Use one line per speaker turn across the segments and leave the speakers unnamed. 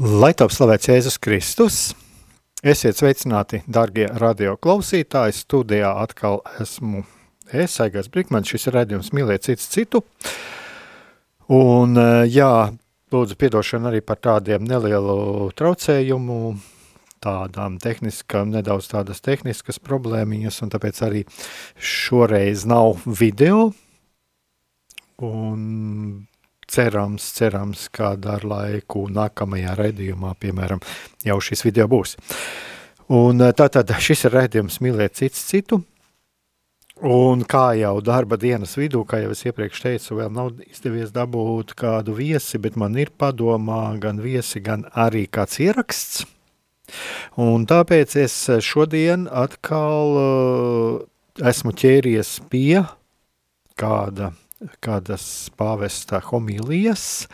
Lai top slavēts Jēzus Kristus, esiet sveicināti, darbie radio klausītāji. Studijā atkal esmu es, Aigars Brīsmans. Šis ir redzējums mīlēt cits citu. Un, eh, jā, lūdzu, atdošanu arī par tādiem nelielu traucējumu, tādām tehniskām, nedaudz tādas tehniskas problēmiņas, un tāpēc arī šoreiz nav video. Un cerams, cerams, kādā ar laiku nākamajā raidījumā, piemēram, jau šis video būs. Un eh, tātad šis ir raidījums mīlēt cits citu, un kā jau darba dienas vidū, kā jau es iepriekš teicu, vēl nav izdevies dabūt kādu viesi, bet man ir padomā gan viesi, gan arī kāds ieraksts, un tāpēc es šodien atkal uh, esmu ķēries pie kāda kādas pāvesta homīlijas.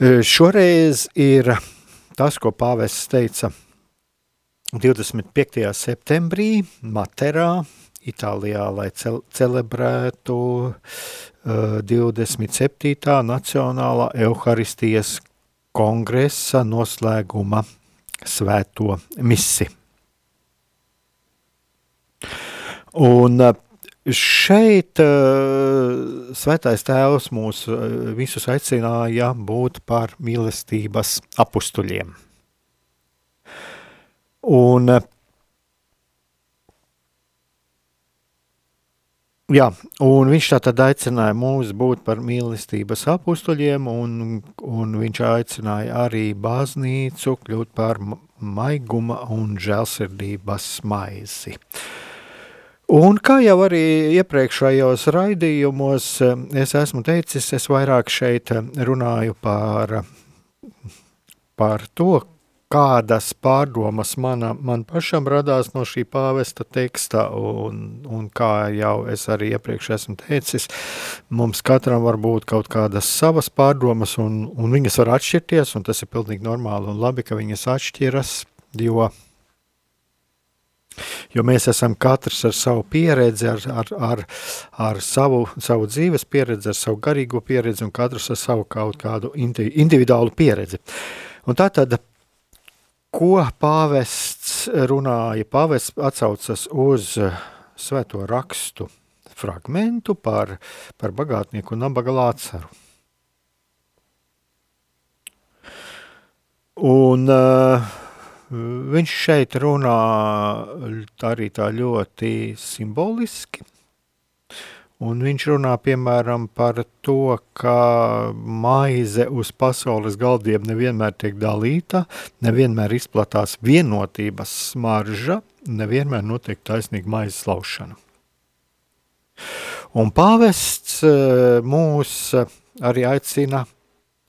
E, šoreiz ir tas, ko pāvests teica 25. septembrī Materā, Itālijā, lai ce celebrētu uh, 27. Nacionālā Euharistijas kongresa noslēguma svēto misi. Un uh, Šeit uh, svētais tēvs mūs uh, visus aicināja būt par mīlestības apustuļiem. Un, uh, jā, un viņš tātad aicināja mūs būt par mīlestības apustuļiem, un, un viņš aicināja arī baznīcu kļūt par maiguma un žēlsirdības maizi. Uh, Un kā jau arī iepriekšējos raidījumos es esmu teicis, es vairāk šeit runāju par, par to, kādas pārdomas mana, man pašam radās no šī pāvesta teksta, un, un kā jau es arī iepriekš esmu teicis, mums katram var būt kaut kādas savas pārdomas, un, un viņas var atšķirties, un tas ir pilnīgi normāli un labi, ka viņas atšķiras, jo Jo mēs esam katrs ar savu pieredzi, ar, ar, ar, ar savu, savu dzīves pieredzi, ar savu garīgo pieredzi un katrs ar savu kaut kādu individuālu pieredzi. Un tā tad, ko pāvests runāja, pāvests atsaucas uz svēto rakstu fragmentu par, par bagātnieku un nabaga lācaru. Un uh, Viņš šeit runā arī tā ļoti simboliski. Un viņš runā piemēram par to, ka maize uz pasaules galdiem nevienmēr tiek dalīta, nevienmēr izplatās vienotības smarža, nevienmēr notiek taisnīga maizes laušana. Un pāvests eh, mūs arī aicina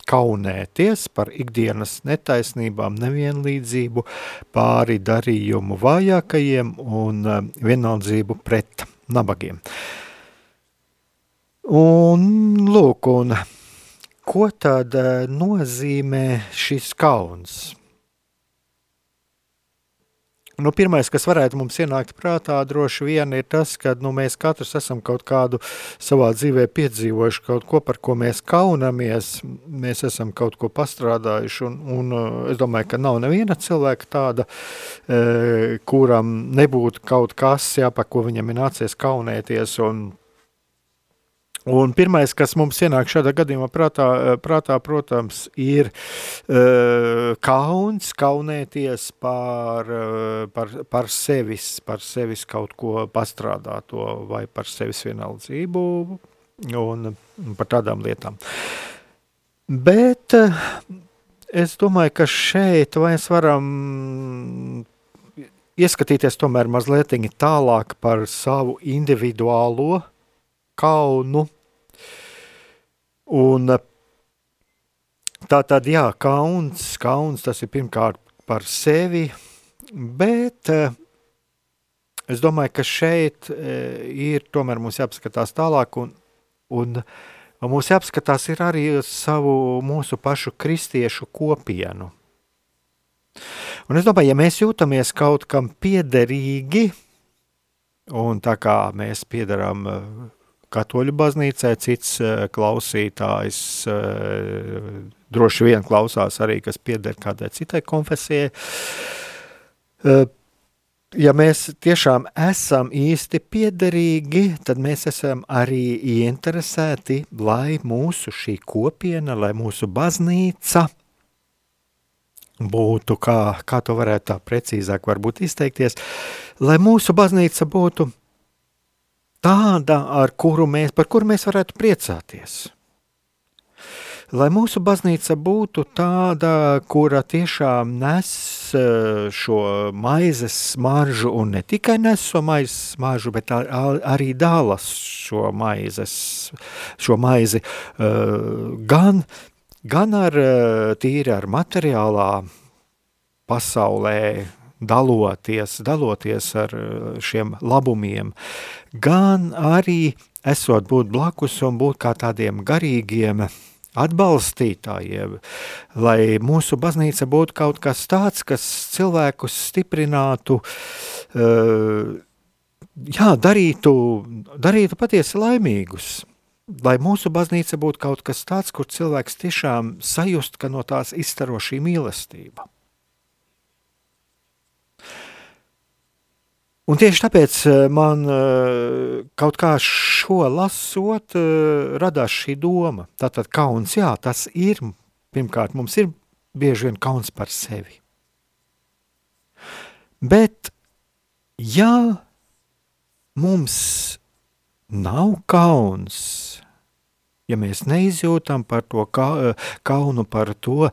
kaunēties par ikdienas netaisnībām, nevienlīdzību, pāri darījumu vājākajiem un eh, vienaldzību pret nabagiem. Un lūk, un ko tad eh, nozīmē šis kauns? Nu, pirmais, kas varētu mums ienākt prātā, droši vien ir tas, ka nu, mēs katrs esam kaut kādu savā dzīvē piedzīvojuši, kaut ko, par ko mēs kaunamies, mēs esam kaut ko pastrādājuši, un, un uh, es domāju, ka nav neviena cilvēka tāda, e, kuram nebūtu kaut kas, jā, par ko viņam ir nācies kaunēties, un Un pirmais, kas mums ienāk šādā gadījumā prātā, prātā protams, ir uh, kauns, kaunēties par, uh, par, par, sevis, par sevis kaut ko pastrādāto vai par sevis vienaldzību un par tādām lietām. Bet uh, es domāju, ka šeit mēs varam ieskatīties tomēr mazliet tālāk par savu individuālo kaunu. Un tā tad, jā, kauns, kauns tas ir pirmkārt par sevi, bet es domāju, ka šeit ir tomēr mums jāpaskatās tālāk un, un mums jāpaskatās ir arī savu mūsu pašu kristiešu kopienu. Un es domāju, ja mēs jūtamies kaut kam piederīgi, un tā kā mēs piedarām katoļu baznīcai, cits uh, klausītājs uh, droši vien klausās arī, kas pieder kādai citai konfesijai. Uh, ja mēs tiešām esam īsti piederīgi, tad mēs esam arī ieinteresēti, lai mūsu šī kopiena, lai mūsu baznīca būtu, kā, kā to varētu tā precīzāk varbūt izteikties, lai mūsu baznīca būtu tāda, ar kuru mēs, par kuru mēs varētu priecāties. Lai mūsu baznīca būtu tāda, kura tiešām nes eh, šo maizes smaržu, un ne tikai nes šo maizes smaržu, bet arī dālas šo maizes, šo maizi eh, gan, gan ar eh, tīri ar materiālā pasaulē, daloties, daloties ar eh, šiem labumiem, gan arī esot būt blakus un būt kā tādiem garīgiem atbalstītājiem, lai mūsu baznīca būtu kaut kas tāds, kas cilvēkus stiprinātu, uh, jā, darītu, darītu patiesi laimīgus. Lai mūsu baznīca būtu kaut kas tāds, kur cilvēks tiešām sajust, ka no tās izstaro šī mīlestība. Un tieši tāpēc eh, man eh, kaut kā šo lasot, eh, radās šī doma. Tātad kauns, jā, tas ir, pirmkārt, mums ir bieži vien kauns par sevi. Bet, ja mums nav kauns ja mēs neizjūtam par to kaunu, par to,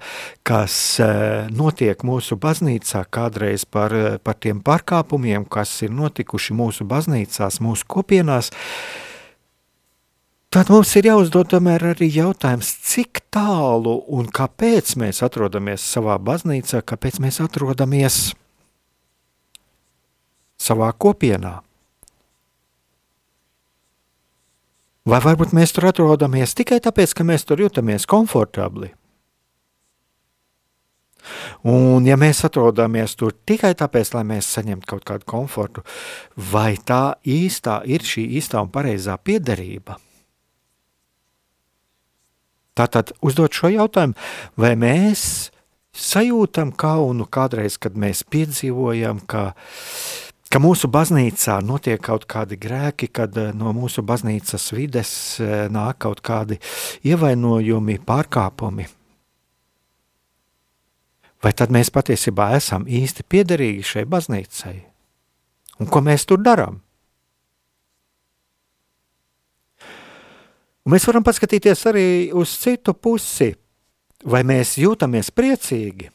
kas eh, notiek mūsu baznīcā, kādreiz par, eh, par tiem pārkāpumiem, kas ir notikuši mūsu baznīcās, mūsu kopienās, tad mums ir jāuzdod tomēr arī jautājums, cik tālu un kāpēc mēs atrodamies savā baznīcā, kāpēc mēs atrodamies savā kopienā. Vai varbūt mēs tur atrodamies tikai tāpēc, ka mēs tur jūtamies komfortabli? Un, ja mēs atrodamies tur tikai tāpēc, lai mēs saņemtu kaut kādu komfortu, vai tā īstā ir šī īstā un pareizā piederība? Tātad uzdot šo jautājumu, vai mēs sajūtam kaunu kādreiz, kad mēs piedzīvojam, ka uh, ka mūsu baznīcā notiek kaut kādi grēki, kad eh, no mūsu baznīcas vides eh, nāk kaut kādi ievainojumi, pārkāpumi. Vai tad mēs patiesībā esam īsti piederīgi šai baznīcai? Un ko mēs tur darām? Un mēs varam paskatīties arī uz citu pusi. Vai mēs jūtamies priecīgi?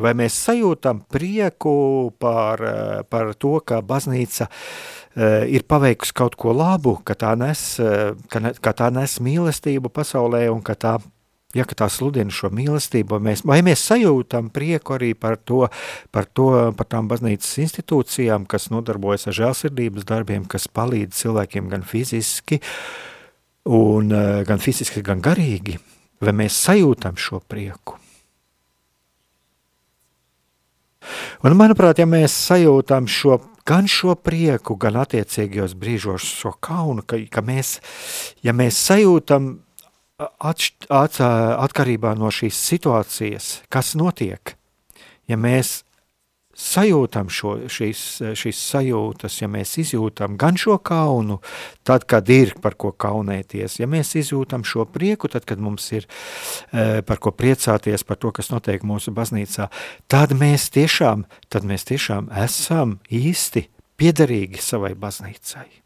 Vai mēs sajūtam prieku par, eh, par to, ka baznīca uh, ir paveikusi kaut ko labu, ka tā, nes, uh, ka, ne, ka tā nes mīlestību pasaulē un ka tā, ja, ka tā sludina šo mīlestību, mēs, vai mēs sajūtam prieku arī par to, par to, par tām baznīcas institūcijām, kas nodarbojas ar žēlsirdības darbiem, kas palīdz cilvēkiem gan fiziski, un, gan fiziski, gan garīgi, vai mēs sajūtam šo prieku? Un, manuprāt, ja mēs sajūtam šo, gan šo prieku, gan attiecīgajos brīžos šo kaunu, ka, ka mēs, ja mēs sajūtam atšt, at, atkarībā no šīs situācijas, kas notiek, ja mēs sajūtam šo, šīs, šīs sajūtas, ja mēs izjūtam gan šo kaunu, tad, kad ir par ko kaunēties, ja mēs izjūtam šo prieku, tad, kad mums ir e, par ko priecāties par to, kas notiek mūsu baznīcā, tad mēs tiešām, tad mēs tiešām esam īsti piederīgi savai baznīcai.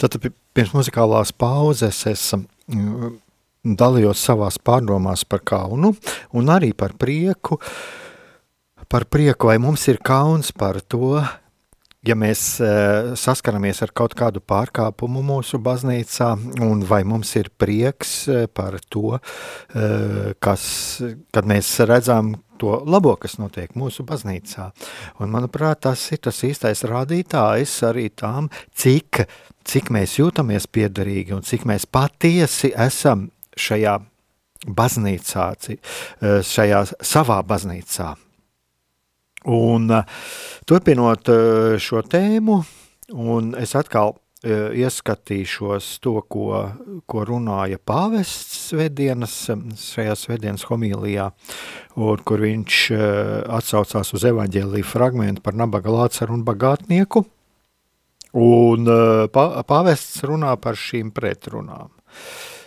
Tad pirms muzikālās pauzes es mm, dalījos savās pārdomās par kaunu un arī par prieku, par prieku, vai mums ir kauns par to, ja mēs uh, saskaramies ar kaut kādu pārkāpumu mūsu baznīcā, un vai mums ir prieks uh, par to, uh, kas, kad mēs redzam to labo, kas notiek mūsu baznīcā. Un, manuprāt, tas ir tas īstais rādītājs arī tām, cik cik mēs jūtamies piederīgi un cik mēs patiesi esam šajā baznīcā, šajā savā baznīcā. Un eh, turpinot eh, šo tēmu, un es atkal ieskatīšos to, ko, ko runāja pāvests svētdienas, šajā svētdienas homīlijā, un kur viņš atsaucās uz evaņģēliju fragmentu par nabaga lācaru un bagātnieku, Un eh, pāvests runā par šīm pretrunām.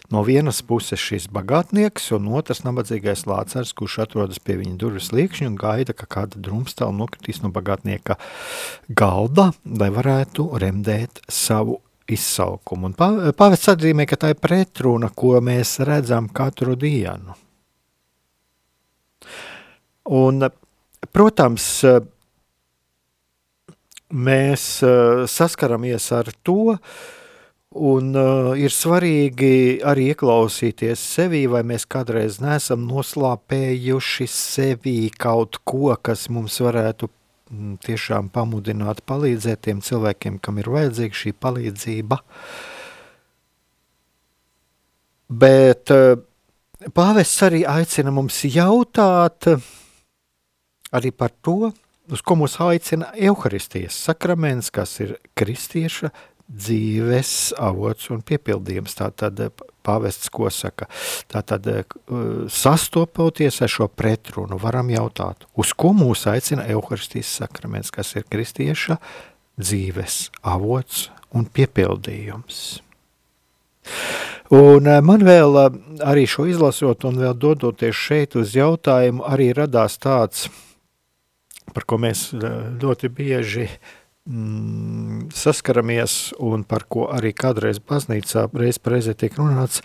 No vienas puses šis bagātnieks, un otrs nabadzīgais lācars, kurš atrodas pie viņa durvis liekšņa un gaida, ka kāda drumstēla nokritīs no bagātnieka galda, lai varētu remdēt savu izsaukumu. Pāvests atzīmē, ka tā ir pretruna, ko mēs redzam katru dienu. Un, protams, mēs uh, saskaramies ar to, un uh, ir svarīgi arī ieklausīties sevī, vai mēs kādreiz neesam noslāpējuši sevī kaut ko, kas mums varētu mm, tiešām pamudināt, palīdzēt tiem cilvēkiem, kam ir vajadzīga šī palīdzība. Bet uh, pāvests arī aicina mums jautāt arī par to, uz ko mūs aicina Euharistijas sakraments, kas ir kristieša dzīves avots un piepildījums. Tātad eh, pāvests, ko saka, tātad eh, sastopoties ar šo pretrunu, varam jautāt, uz ko mūs aicina Euharistijas sakraments, kas ir kristieša dzīves avots un piepildījums. Un eh, man vēl arī šo izlasot un vēl dodoties šeit uz jautājumu, arī radās tāds – par ko mēs eh, ļoti bieži mm, saskaramies un par ko arī kādreiz baznīcā reiz reizē tiek runāts,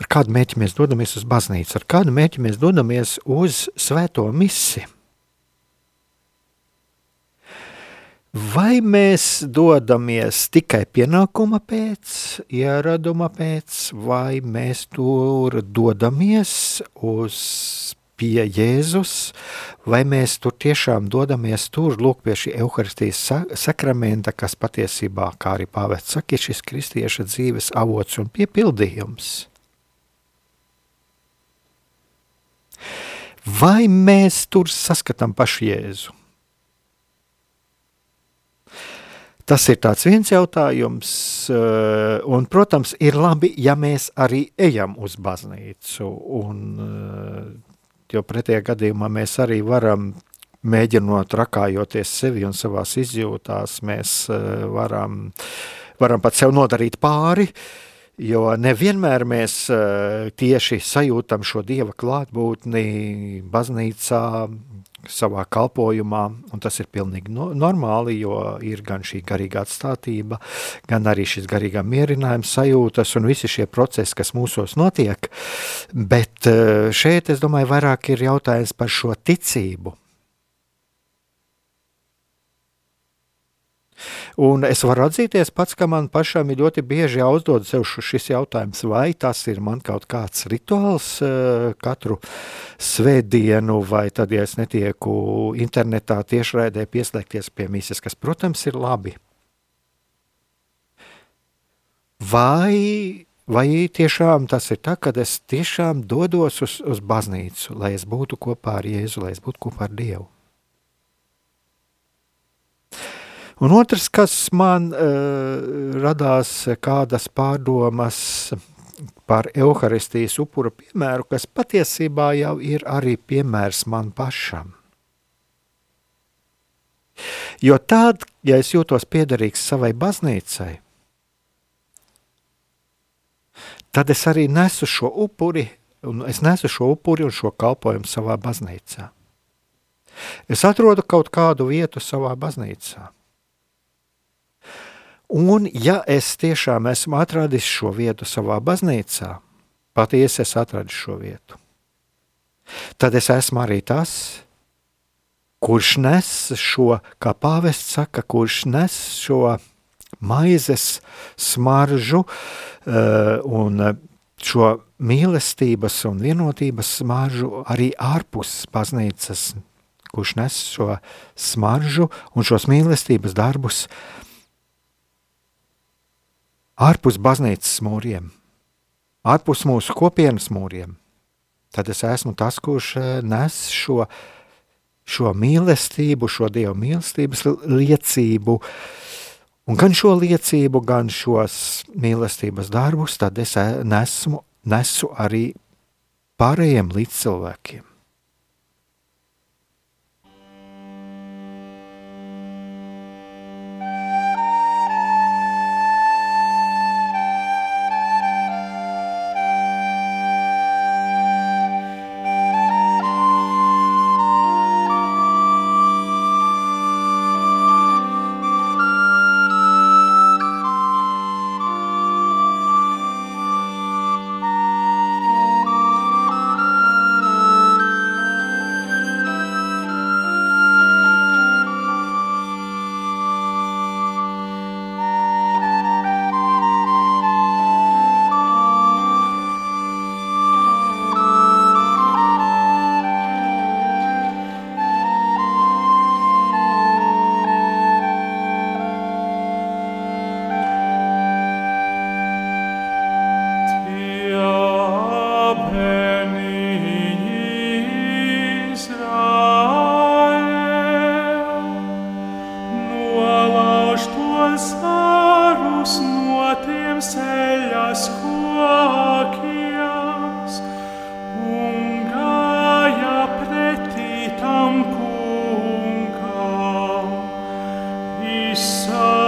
ar kādu mēķi mēs dodamies uz baznīcu, ar kādu mēķi mēs dodamies uz svēto misi. Vai mēs dodamies tikai pienākuma pēc, ieraduma pēc, vai mēs tur dodamies uz pie Jēzus, vai mēs tur tiešām dodamies tur, lūk, pie šī evaharistijas sakramenta, kas patiesībā, kā arī pāvēts saka, ir šis kristieša dzīves avots un piepildījums. Vai mēs tur saskatām pašu Jēzu? Tas ir viens jautājums, eh, un, protams, ir labi, ja mēs arī ejam uz baznīcu. Un, eh, jo pretējā gadījumā mēs arī varam, mēģinot rakājoties sevi un savās izjūtās, mēs eh, varam, varam pat sev nodarīt pāri, jo nevienmēr mēs tieši sajūtam šo Dieva klātbūtni baznīcā, savā kalpošanā, un tas ir pilnīgi no, normāli, jo ir gan šī garīgā atstātība, gan arī šis garīgā mierinājums, sajūtas un visi šie procesi, kas mūsos notiek. Bet eh, šeit, es domāju, vairāk ir jautājums par šo ticību. Un es varu atzīties pats, ka man pašam ir ļoti bieži jāuzdod sev šis jautājums, vai tas ir man kaut kāds rituāls eh, katru svētdienu, vai tad, ja es netieku internetā tiešraidē pieslēgties pie mises, kas, protams, ir labi. Vai, vai tiešām tas ir tā, ka es tiešām dodos uz, uz baznīcu, lai es būtu kopā ar Jēzu, lai es būtu kopā ar Dievu? Un otrs, kas man uh, radās kādas pārdomas par evaharistijas upura piemēru, kas patiesībā jau ir arī piemērs man pašam. Jo tad, ja es jūtos piederīgs savai baznīcai, tad es arī nesu šo upuri, un es nesu šo upuri un šo kalpojumu savā baznīcā. Es atrodu kaut kādu vietu savā baznīcā. Un, ja es tiešām esmu atradis šo vietu savā baznīcā, patiesi es atradu šo vietu, tad es esmu arī tas, kurš nes šo, kā pāvests saka, kurš nes šo maizes smaržu uh, un šo mīlestības un vienotības smaržu arī ārpus baznīcas, kurš nes šo smaržu un šos mīlestības darbus uh, ārpus baznīcas mūriem, ārpus mūsu kopienas mūriem, tad es esmu tas, kurš eh, nes šo, šo mīlestību, šo dievu mīlestības liecību. Un gan šo liecību, gan šos mīlestības darbus, tad es eh, nesmu, nesu arī pārējiem līdzcilvēkiem.
soņceļu sun.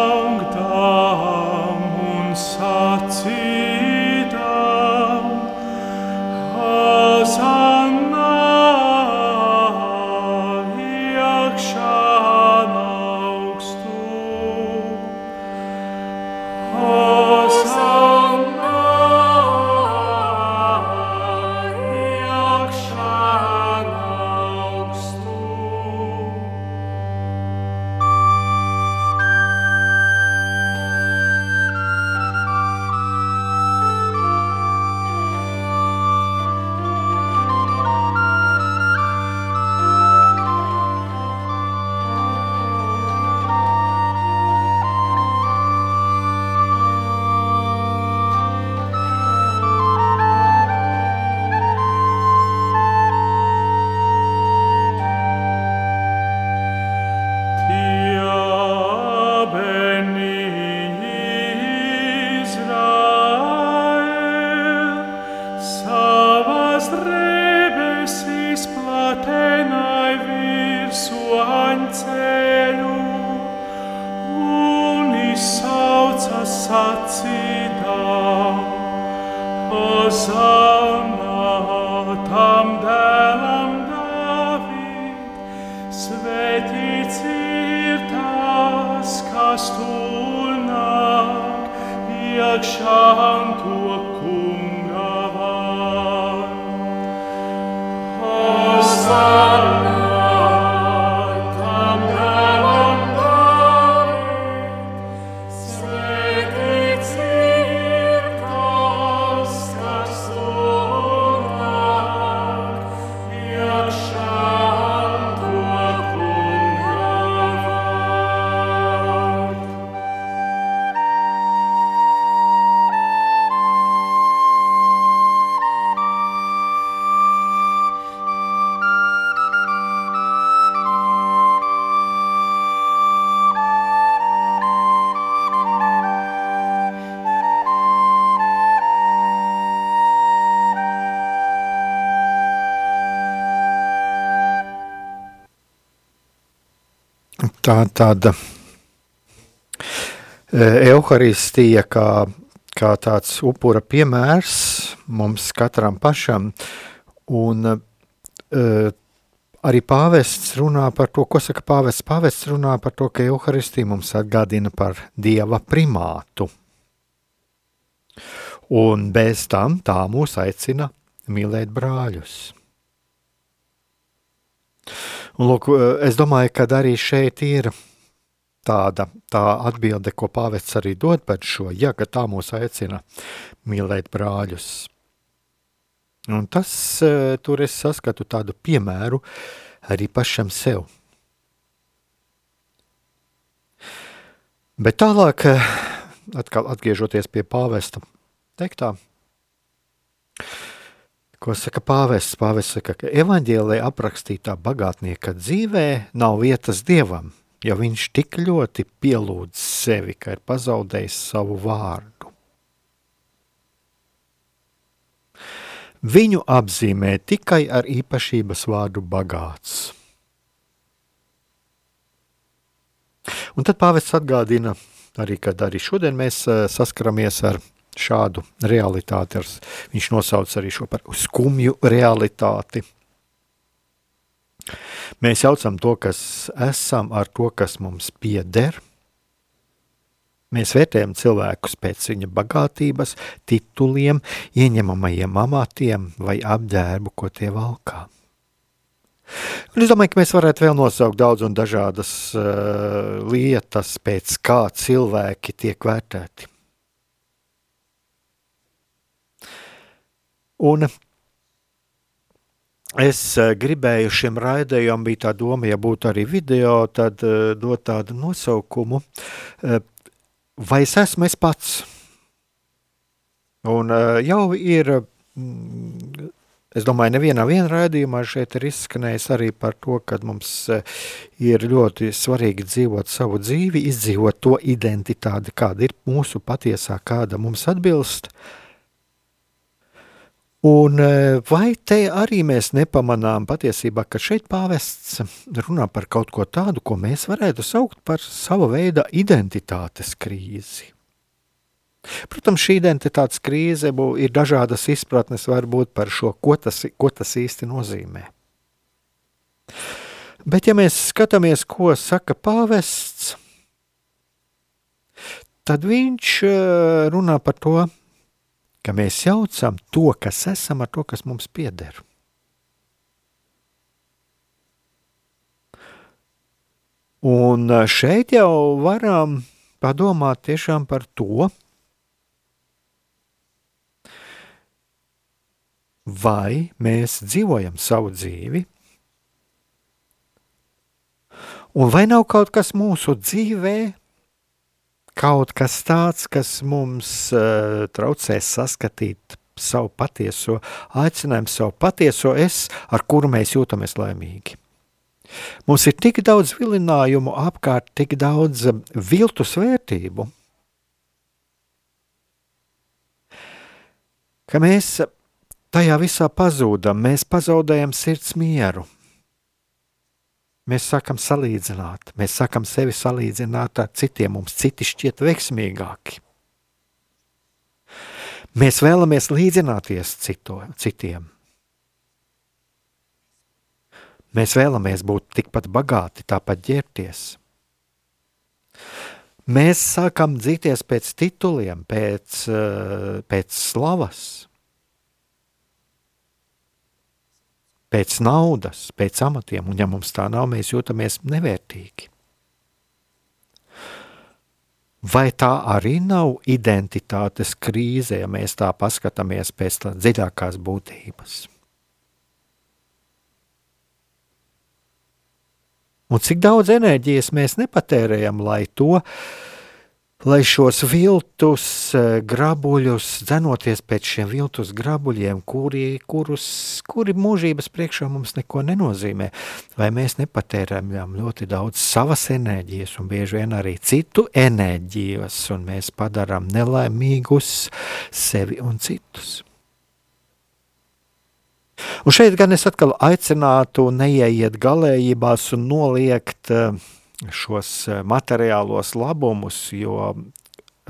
Tā tāda evaharistija, kā, kā tāds upura piemērs mums katram pašam. Un uh, arī pāvests runā par to, ko saka pāvests. Pāvests runā par to, ka evaharistija mums atgādina par dieva primātu. Un bez tam tā mūs aicina mīlēt brāļus. Un, lūk, es domāju, ka arī šeit ir tāda tā atbilde, ko pāvests arī dod par šo, ja tā mūs aicina mīlēt brāļus. Un tas, eh, tur es saskatu tādu piemēru arī pašam sev. Bet tālāk, eh, atkal atgriežoties pie pāvesta teiktā, Ko saka pāvests? Pāvests saka, ka evaņģēlē aprakstītā bagātnieka dzīvē nav vietas dievam, jo viņš tik ļoti pielūdz sevi, ka ir pazaudējis savu vārdu. Viņu apzīmē tikai ar īpašības vārdu bagāts. Un tad pāvests atgādina arī, kad arī šodien mēs eh, saskaramies ar šādu realitāti. Viņš nosauc arī šo par skumju realitāti. Mēs jaucam to, kas esam, ar to, kas mums pieder. Mēs vērtējam cilvēkus pēc viņa bagātības, tituliem, ieņemamajiem amatiem vai apģērbu, ko tie valkā. Un es domāju, ka mēs varētu vēl nosaukt daudz un dažādas uh, lietas, pēc kā cilvēki tiek vērtēti. Un es eh, gribēju šim raidījumam, bija tā doma, ja būtu arī video, tad uh, dot tādu nosaukumu, uh, vai es esmu es pats? Un jau ir, mm, es domāju, nevienā viena raidījumā šeit ir izskanējis arī par to, ka mums ir ļoti svarīgi dzīvot savu dzīvi, izdzīvot to identitāti, kāda ir mūsu patiesā, kāda mums atbilst, uh, Un e, vai te arī mēs nepamanām patiesībā, ka šeit pāvests runā par kaut ko tādu, ko mēs varētu saukt par sava veida identitātes krīzi? Protams, šī identitātes krīze ir dažādas izpratnes varbūt par šo, ko tas, ko tas īsti nozīmē. Bet ja mēs skatāmies, ko saka pāvests, tad viņš e, runā par to, ka mēs jaucam to, kas esam, ar to, kas mums pieder. Un šeit jau varam padomāt tiešām par to, vai mēs dzīvojam savu dzīvi, un vai nav kaut kas mūsu dzīvēm, kaut kas tāds, kas mums uh, traucē saskatīt savu patieso aicinājumu, savu patieso es, ar kuru mēs jūtamies laimīgi. Mums ir tik daudz vilinājumu apkārt, tik daudz uh, viltus vērtību, ka mēs tajā visā pazūdam, mēs pazaudējam sirds mieru. Mēs sākam salīdzināt, mēs sākam sevi salīdzināt ar citiem, mums citi šķiet veiksmīgāki. Mēs vēlamies līdzināties cito, citiem. Mēs vēlamies būt tikpat bagāti, tāpat ģērbties. Mēs sākam dzīties pēc tituliem, pēc, eh, pēc slavas, pēc naudas, pēc amatiem, un ja mums tā nav, mēs jūtamies nevērtīgi. Vai tā arī nav identitātes krīze, ja mēs tā paskatāmies pēc tā dziļākās būtības? Un cik daudz enerģijas mēs nepatērējam, lai to, lai šos viltus eh, grabuļus, dzenoties pēc šiem viltus grabuļiem, kuri, kurus, kuri mūžības priekšā mums neko nenozīmē, vai mēs nepatērējam ļoti daudz savas enerģijas un bieži vien arī citu enerģijas, un mēs padarām nelaimīgus sevi un citus. Un šeit gan es atkal aicinātu neieiet galējībās un noliegt eh, šos eh, materiālos labumus, jo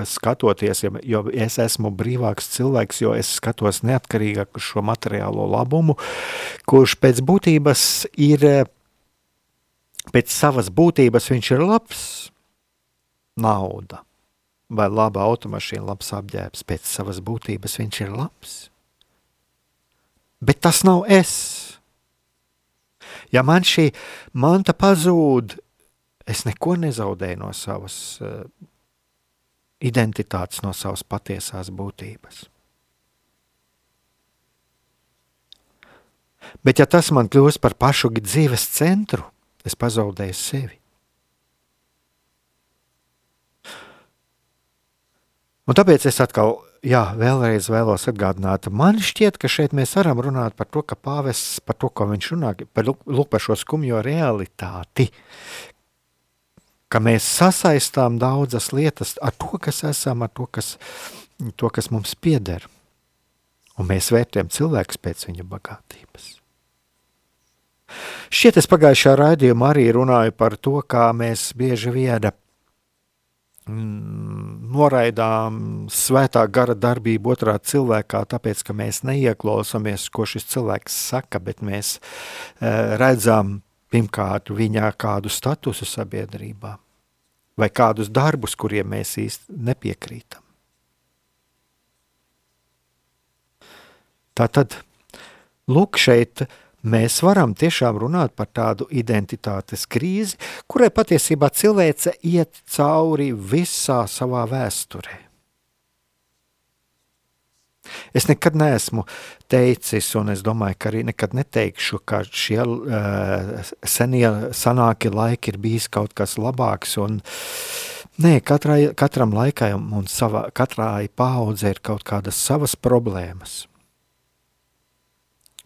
skatoties, jo es esmu brīvāks cilvēks, jo es skatos neatkarīgāk uz šo materiālo labumu, kurš pēc būtības ir, eh, pēc savas būtības viņš ir labs, nauda, vai laba automašīna, labs apģērbs, pēc savas būtības viņš ir labs. Bet tas nav es. Ja man šī manta pazūd, es neko nezaudēju no savas uh, identitātes, no savas patiesās būtības. Bet ja tas man kļūst par pašu dzīves centru, es pazaudēju sevi. Un tāpēc es atkal jā, vēlreiz vēlos atgādināt, man šķiet, ka šeit mēs varam runāt par to, ka pāvests, par to, ko viņš runā, par, lūk, par šo skumjo realitāti, ka mēs sasaistām daudzas lietas ar to, kas esam, ar to, kas, to, kas mums pieder. Un mēs vērtējam cilvēkus pēc viņa bagātības. Šķiet, es pagājušā raidījumā arī runāju par to, kā mēs bieži vien Mm, noraidām svētā gara darbību otrā cilvēkā, tāpēc, ka mēs neieklausāmies, ko šis cilvēks saka, bet mēs uh, redzam pirmkārt viņā kādu statusu sabiedrībā vai kādus darbus, kuriem mēs īsti nepiekrītam. Tā tad, lūk, šeit mēs varam tiešām runāt par tādu identitātes krīzi, kurai patiesībā cilvēce iet cauri visā savā vēsturē. Es nekad neesmu teicis, un es domāju, ka arī nekad neteikšu, ka šie uh, senie, senākie laiki ir bijis kaut kas labāks. Un, nē, katrai, katram laikam un savā, katrai paudzei ir kaut kādas savas problēmas.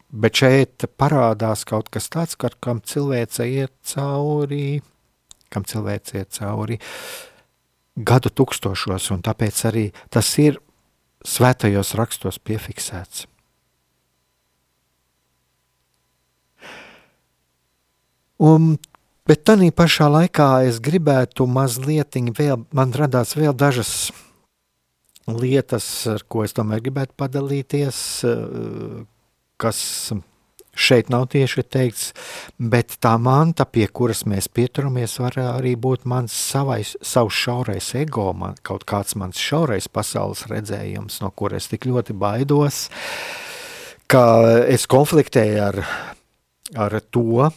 Bet šeit parādās kaut kas tāds, ka, kam cilvēce iet cauri, kam cilvēce iet cauri gadu tūkstošos, un tāpēc arī tas ir svētajos rakstos piefiksēts. Un, bet tā pašā laikā es gribētu mazliet, vēl, man radās vēl dažas lietas, ar ko es tomēr gribētu padalīties, kas šeit nav tieši teikts, bet tā manta, pie kuras mēs pieturamies, var arī būt mans savais, savs šaurais ego, man, kaut kāds mans šaurais pasaules redzējums, no kuras tik ļoti baidos, ka es konfliktēju ar, ar to,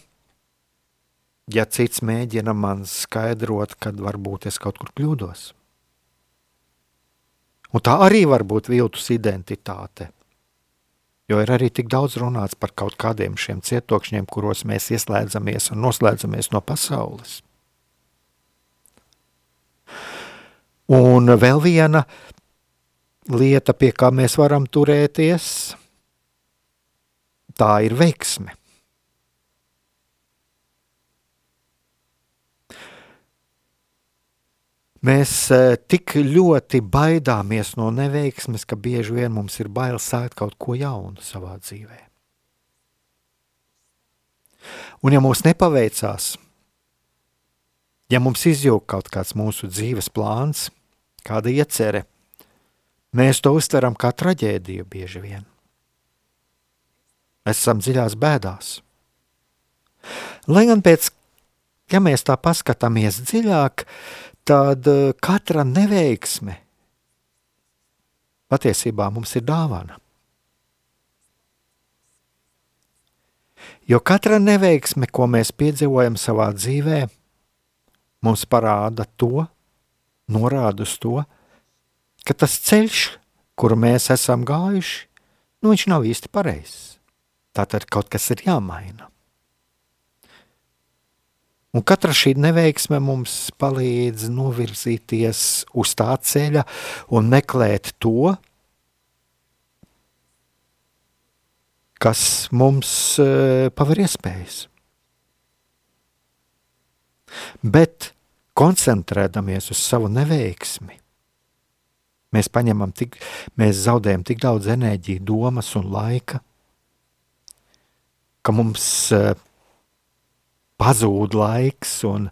ja cits mēģina man skaidrot, kad varbūt es kaut kur kļūdos. Un tā arī var būt viltus identitāte Jo ir arī tik daudz runāts par kaut kādiem šiem cietokšņiem, kuros mēs ieslēdzamies un noslēdzamies no pasaules. Un vēl viena lieta, pie kā mēs varam turēties, tā ir veiksme. Mēs e, tik ļoti baidāmies no neveiksmes, ka bieži vien mums ir bail sākt kaut ko jaunu savā dzīvē.
Un ja mums nepaveicās, ja mums izjūg kaut kāds mūsu dzīves plāns, kāda iecerē, mēs to uztveram kā traģēdiju bieži vien. Esam dziļās bēdās. Lai gan pēc, ja mēs tā paskatāmies dziļāk, tad eh, katra neveiksme patiesībā mums ir dāvana. Jo katra neveiksme, ko mēs piedzīvojam savā dzīvē, mums parāda to, norāda uz to, ka tas ceļš, kuru mēs esam gājuši, nu, viņš nav īsti pareizs. Tātad kaut kas ir jāmaina. Un katra šī neveiksme mums palīdz novirzīties uz tā ceļa un meklēt to, kas mums uh, paver iespējas. Bet koncentrēdamies uz savu neveiksmi, mēs tik, mēs zaudējam tik daudz enerģijas, domas un laika, ka mums uh, pazūd laiks un,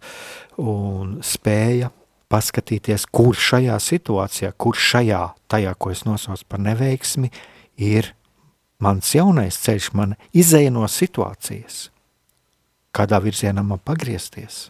un spēja paskatīties, kur šajā situācijā, kur šajā, tajā, ko es nosaucu par neveiksmi, ir mans jaunais ceļš, man izēja no situācijas, kādā virzienā man pagriezties.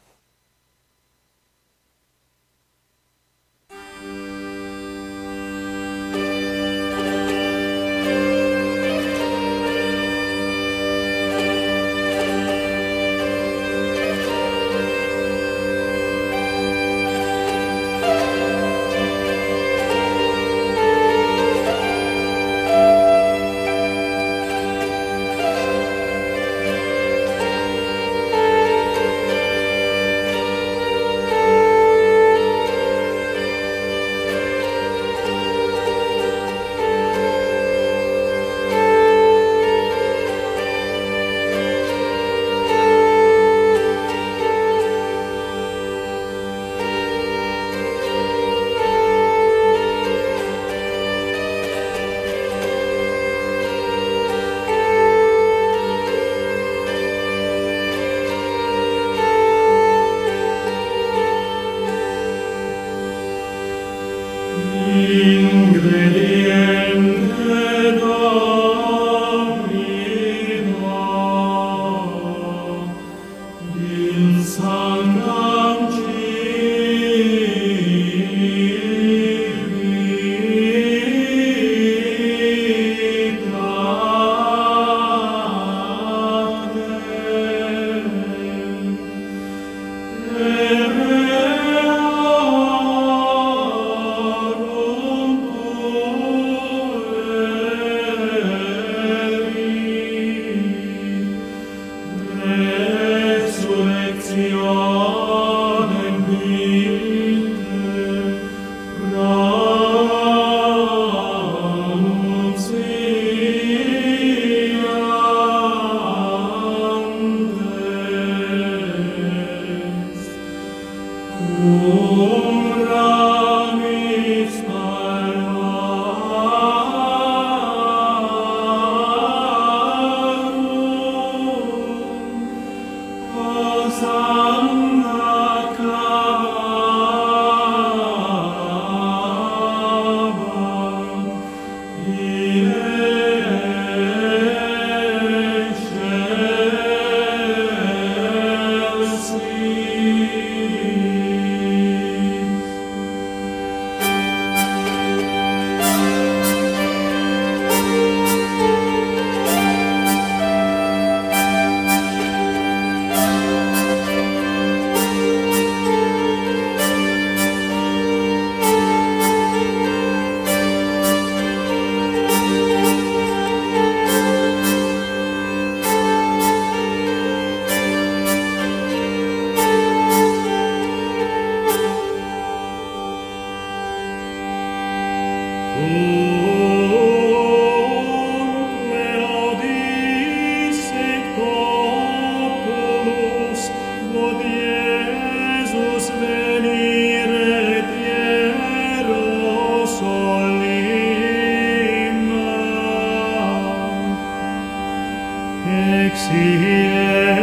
ex hierum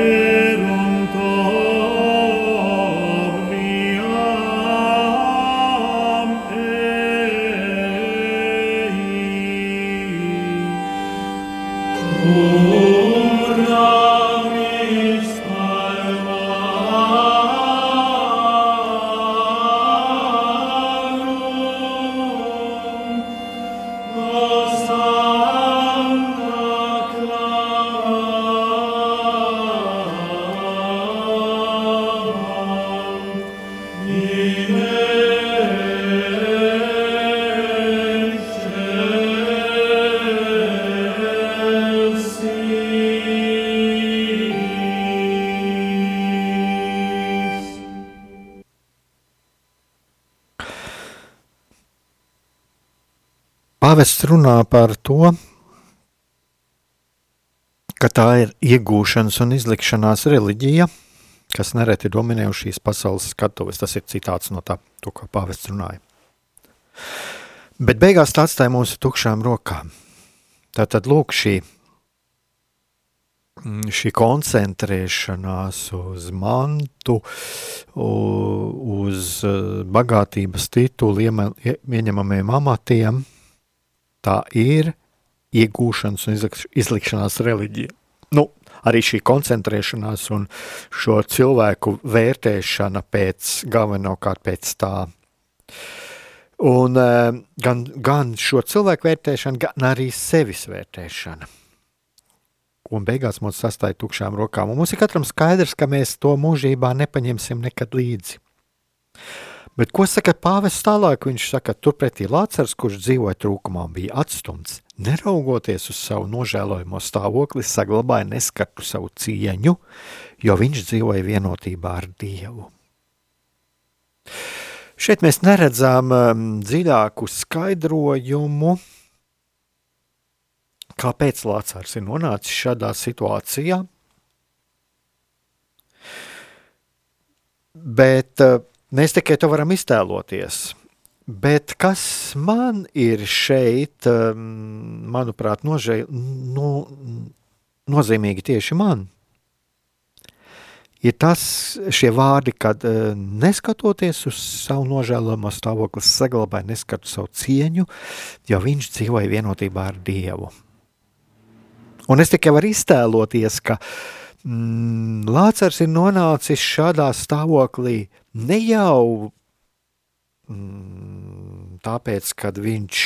runā par to, ka tā ir iegūšanas un izlikšanās reliģija, kas nereti dominē uz šīs pasaules skatuves. Tas ir citāts no tā, to, ko pāvests runāja. Bet beigās tā atstāja mūsu tukšām rokām. Tātad lūk šī, šī koncentrēšanās uz mantu, uz bagātības titulu ieņemamiem amatiem, tā ir iegūšanas un izlikšanās reliģija. Nu, arī šī koncentrēšanās un šo cilvēku vērtēšana pēc galvenokārt pēc tā. Un uh, gan, gan šo cilvēku vērtēšana, gan arī sevis vērtēšana. Un beigās mums sastāja tukšām rokām. Un mums ir katram skaidrs, ka mēs to mūžībā nepaņemsim nekad līdzi. Bet ko saka pāvests tālāk? Viņš saka, turpretī Lācars, kurš dzīvoja trūkumā, bija atstumts. Neraugoties uz savu nožēlojamo stāvokli, saglabāja neskartu savu cieņu, jo viņš dzīvoja vienotībā ar Dievu. Šeit mēs neredzam um, dziļāku skaidrojumu, kāpēc Lācārs ir nonācis šādā situācijā. Bet uh, Mēs tikai to varam iztēloties. Bet kas man ir šeit, um, manuprāt, nožē, no, nozīmīgi tieši man, ir tas šie vārdi, kad uh, neskatoties uz savu nožēlamo stāvokli, saglabāja neskatu savu cieņu, jo viņš dzīvoja vienotībā ar Dievu. Un es tikai varu iztēloties, ka mm, Lācars ir nonācis šādā stāvoklī ne jau mm, tāpēc, ka viņš,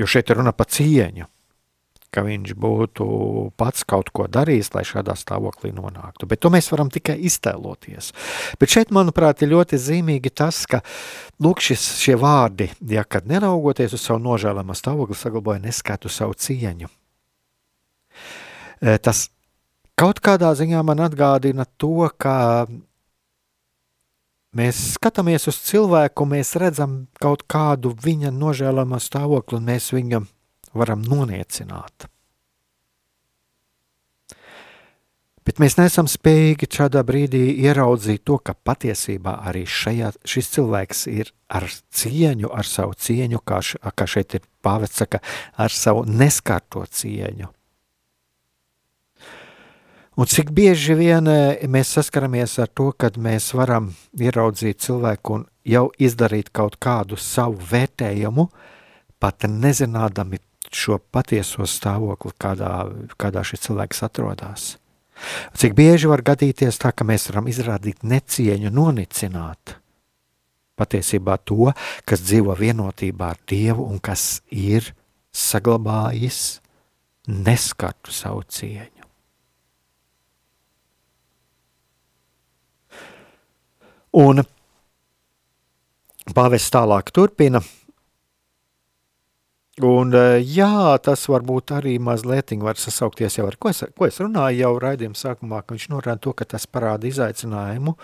jo šeit ir runa par cieņu, ka viņš būtu pats kaut ko darījis, lai šādā stāvoklī nonāktu. Bet to mēs varam tikai iztēloties. Bet šeit, manuprāt, ir ļoti zīmīgi tas, ka lūk, šis, šie vārdi, ja kad neraugoties uz savu nožēlamo stāvokli, saglabāja neskatu savu cieņu. E, tas kaut kādā ziņā man atgādina to, ka mēs skatāmies uz cilvēku, mēs redzam kaut kādu viņa nožēlamo stāvokli, un mēs viņam varam noniecināt. Bet mēs neesam spējīgi šādā brīdī ieraudzīt to, ka patiesībā arī šajā, šis cilvēks ir ar cieņu, ar savu cieņu, kā, š, kā šeit ir pāvests saka, ar savu neskārto cieņu. Un cik bieži vien eh, mēs saskaramies ar to, kad mēs varam ieraudzīt cilvēku un jau izdarīt kaut kādu savu vērtējumu, pat nezinādami šo patieso stāvokli, kādā, kādā šis cilvēks atrodas. Cik bieži var gadīties tā, ka mēs varam izrādīt necieņu, nonicināt patiesībā to, kas dzīvo vienotībā ar Dievu un kas ir saglabājis neskartu savu cieņu. Un pāvests tālāk turpina. Un, eh, jā, tas varbūt arī mazliet var sasaukties jau ar ko es, ko es runāju jau raidījuma sākumā, ka viņš norāda to, ka tas parāda izaicinājumu,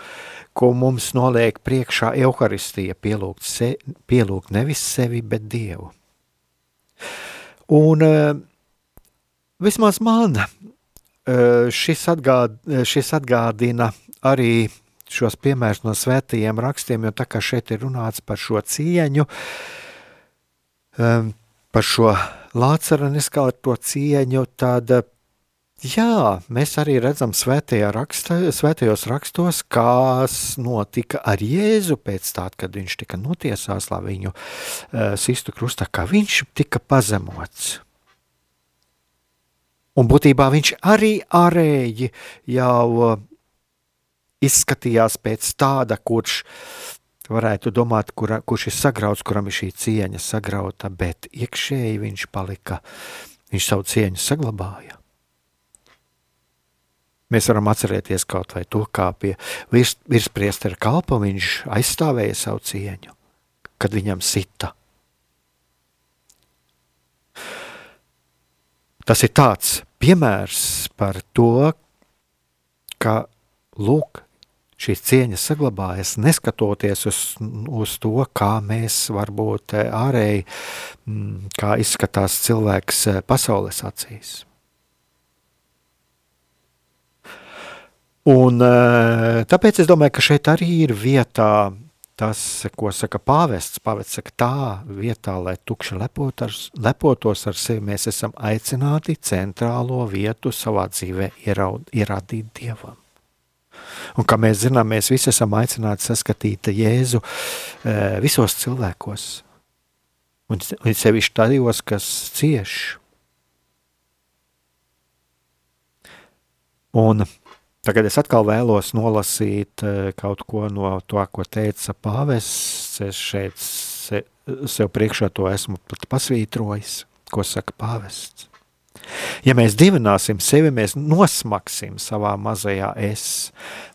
ko mums noliek priekšā Euharistija, pielūgt, se, pielūgt nevis sevi, bet Dievu. Un eh, vismaz man eh, šis, atgād, šis atgādina arī šos piemērus no svētajiem rakstiem, jo tā kā šeit ir runāts par šo cieņu, um, par šo Lācara neskalto cieņu, tad jā, mēs arī redzam svētajā raksta, svētajos rakstos, kas notika ar Jēzu pēc tā, kad viņš tika notiesās, lai viņu uh, sistu krustā, kā viņš tika pazemots. Un būtībā viņš arī ārēji jau izskatījās pēc tāda, kurš varētu domāt, kur, kurš ir sagrauts, kuram ir šī cieņa sagrauta, bet iekšēji viņš palika, viņš savu cieņu saglabāja. Mēs varam atcerēties kaut vai to, kā pie virs, virspriestera kalpa viņš aizstāvēja savu cieņu, kad viņam sita. Tas ir tāds piemērs par to, ka, lūk, šīs cieņas saglabājas, neskatoties uz, uz to, kā mēs varbūt eh, ārēji, mm, kā izskatās cilvēks eh, pasaules acīs. Un, eh, tāpēc es domāju, ka šeit arī ir vietā tas, ko saka pāvests. Pāvests saka, tā vietā, lai tukši lepot ar, lepotos ar sevi, mēs esam aicināti centrālo vietu savā dzīvē ieraud, ierādīt Dievam. Un kā mēs zinām, mēs visi esam aicināti saskatīt Jēzu e, visos cilvēkos. Un, un sevišķi tajos, kas cieš. Un tagad es atkal vēlos nolasīt e, kaut ko no to, ko teica pāvests. Es šeit se, sev priekšā to esmu pat pasvītrojis, ko saka pāvests. Ja mēs divināsim sevi, mēs nosmaksim savā mazajā es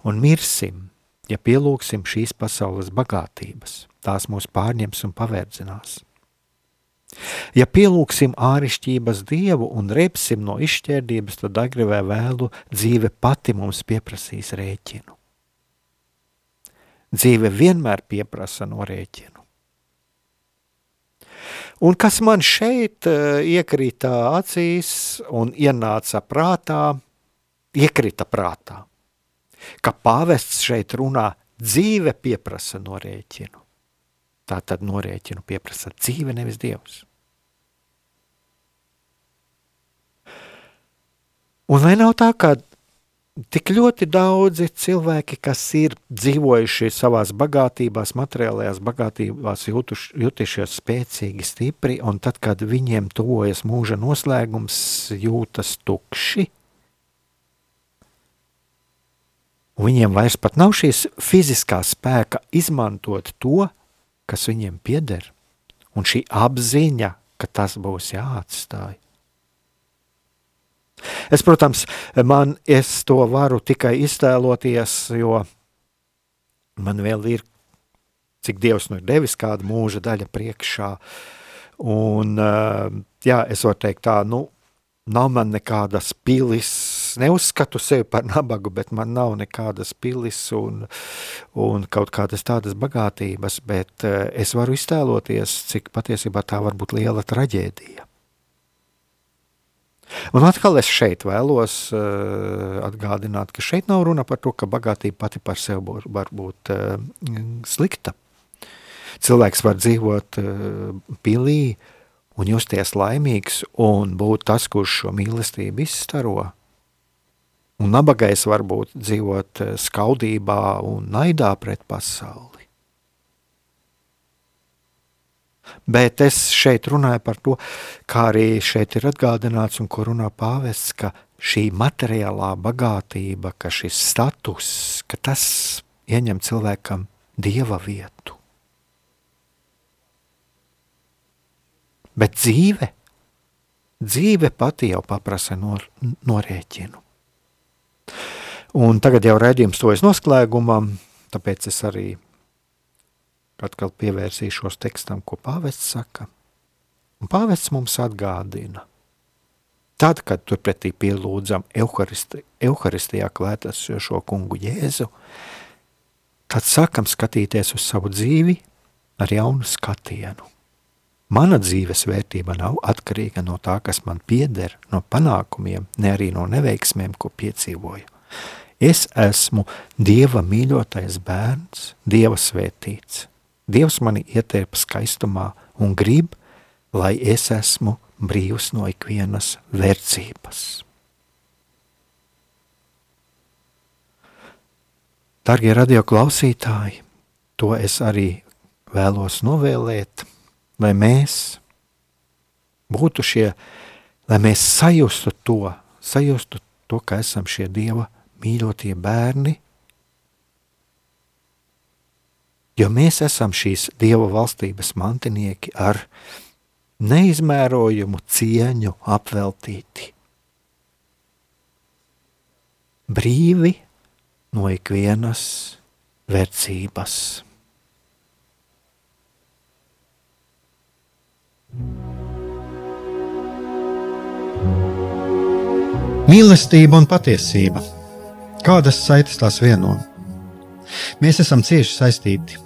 un mirsim, ja pielūgsim šīs pasaules bagātības. Tās mūs pārņems un paverdzinās. Ja pielūgsim ārišķības dievu un repsim no izšķērdības, tad agri vai vēlu dzīve pati mums pieprasīs rēķinu. Dzīve vienmēr pieprasa no rēķinu. Un kas man šeit uh, iekrita acīs un ienāca prātā, iekrita prātā, ka pāvests šeit runā dzīve pieprasa norēķinu. Tā tad norēķinu pieprasa dzīve, nevis dievs. Un vai nav tā, ka tik ļoti daudzi cilvēki, kas ir dzīvojuši savās bagātībās, materiālajās bagātībās, jutuš, jutušies spēcīgi, stipri, un tad, kad viņiem tuvojas mūža noslēgums, jūtas tukši. Viņiem vairs pat nav šīs fiziskā spēka izmantot to, kas viņiem pieder, un šī apziņa, ka tas būs jāatstāj. Es, protams, man es to varu tikai iztēloties, jo man vēl ir, cik Dievs nu ir devis kāda mūža daļa priekšā. Un, jā, es varu teikt tā, nu, nav man nekādas pilis, neuzskatu sevi par nabagu, bet man nav nekādas pilis un, un kaut kādas tādas bagātības, bet es varu iztēloties, cik patiesībā tā var būt liela traģēdija. Un atkal es šeit vēlos uh, atgādināt, ka šeit nav runa par to, ka bagātība pati par sevi var būt uh, slikta. Cilvēks var dzīvot uh, pilī un justies laimīgs un būt tas, kurš šo mīlestību izstaro. Un nabagais var būt dzīvot skaudībā un naidā pret pasauli. Bet es šeit runāju par to, kā arī šeit ir atgādināts un ko runā pāvests, ka šī materiālā bagātība, ka šis status, ka tas ieņem cilvēkam dieva vietu. Bet dzīve, dzīve pati jau paprasa nor, norēķinu. Un tagad jau redzījums to es noslēgumam, tāpēc es arī atkal pievērsīšos tekstam, ko pāvests saka. Un pāvests mums atgādina, tad, kad turpretī pielūdzam Euharisti, Euharistijā klētasošo kungu Jēzu, tad sākam skatīties uz savu dzīvi ar jaunu skatienu. Mana dzīves vērtība nav atkarīga no tā, kas man pieder, no panākumiem, ne arī no neveiksmēm, ko piedzīvoju. Es esmu Dieva mīļotais bērns, Dieva svētīts – Dievs mani ietērpa skaistumā un grib, lai es esmu brīvs no ikvienas verdzības. Darbie radio klausītāji, to es arī vēlos novēlēt, lai mēs būtu šie, lai mēs sajustu to, sajustu to, ka esam šie Dieva mīļotie bērni, jo mēs esam šīs Dieva valstības mantinieki ar neizmērojumu cieņu apveltīti. Brīvi no ikvienas vērtības.
Mīlestība un patiesība. Kādas saites tās vieno?
Mēs esam cieši saistīti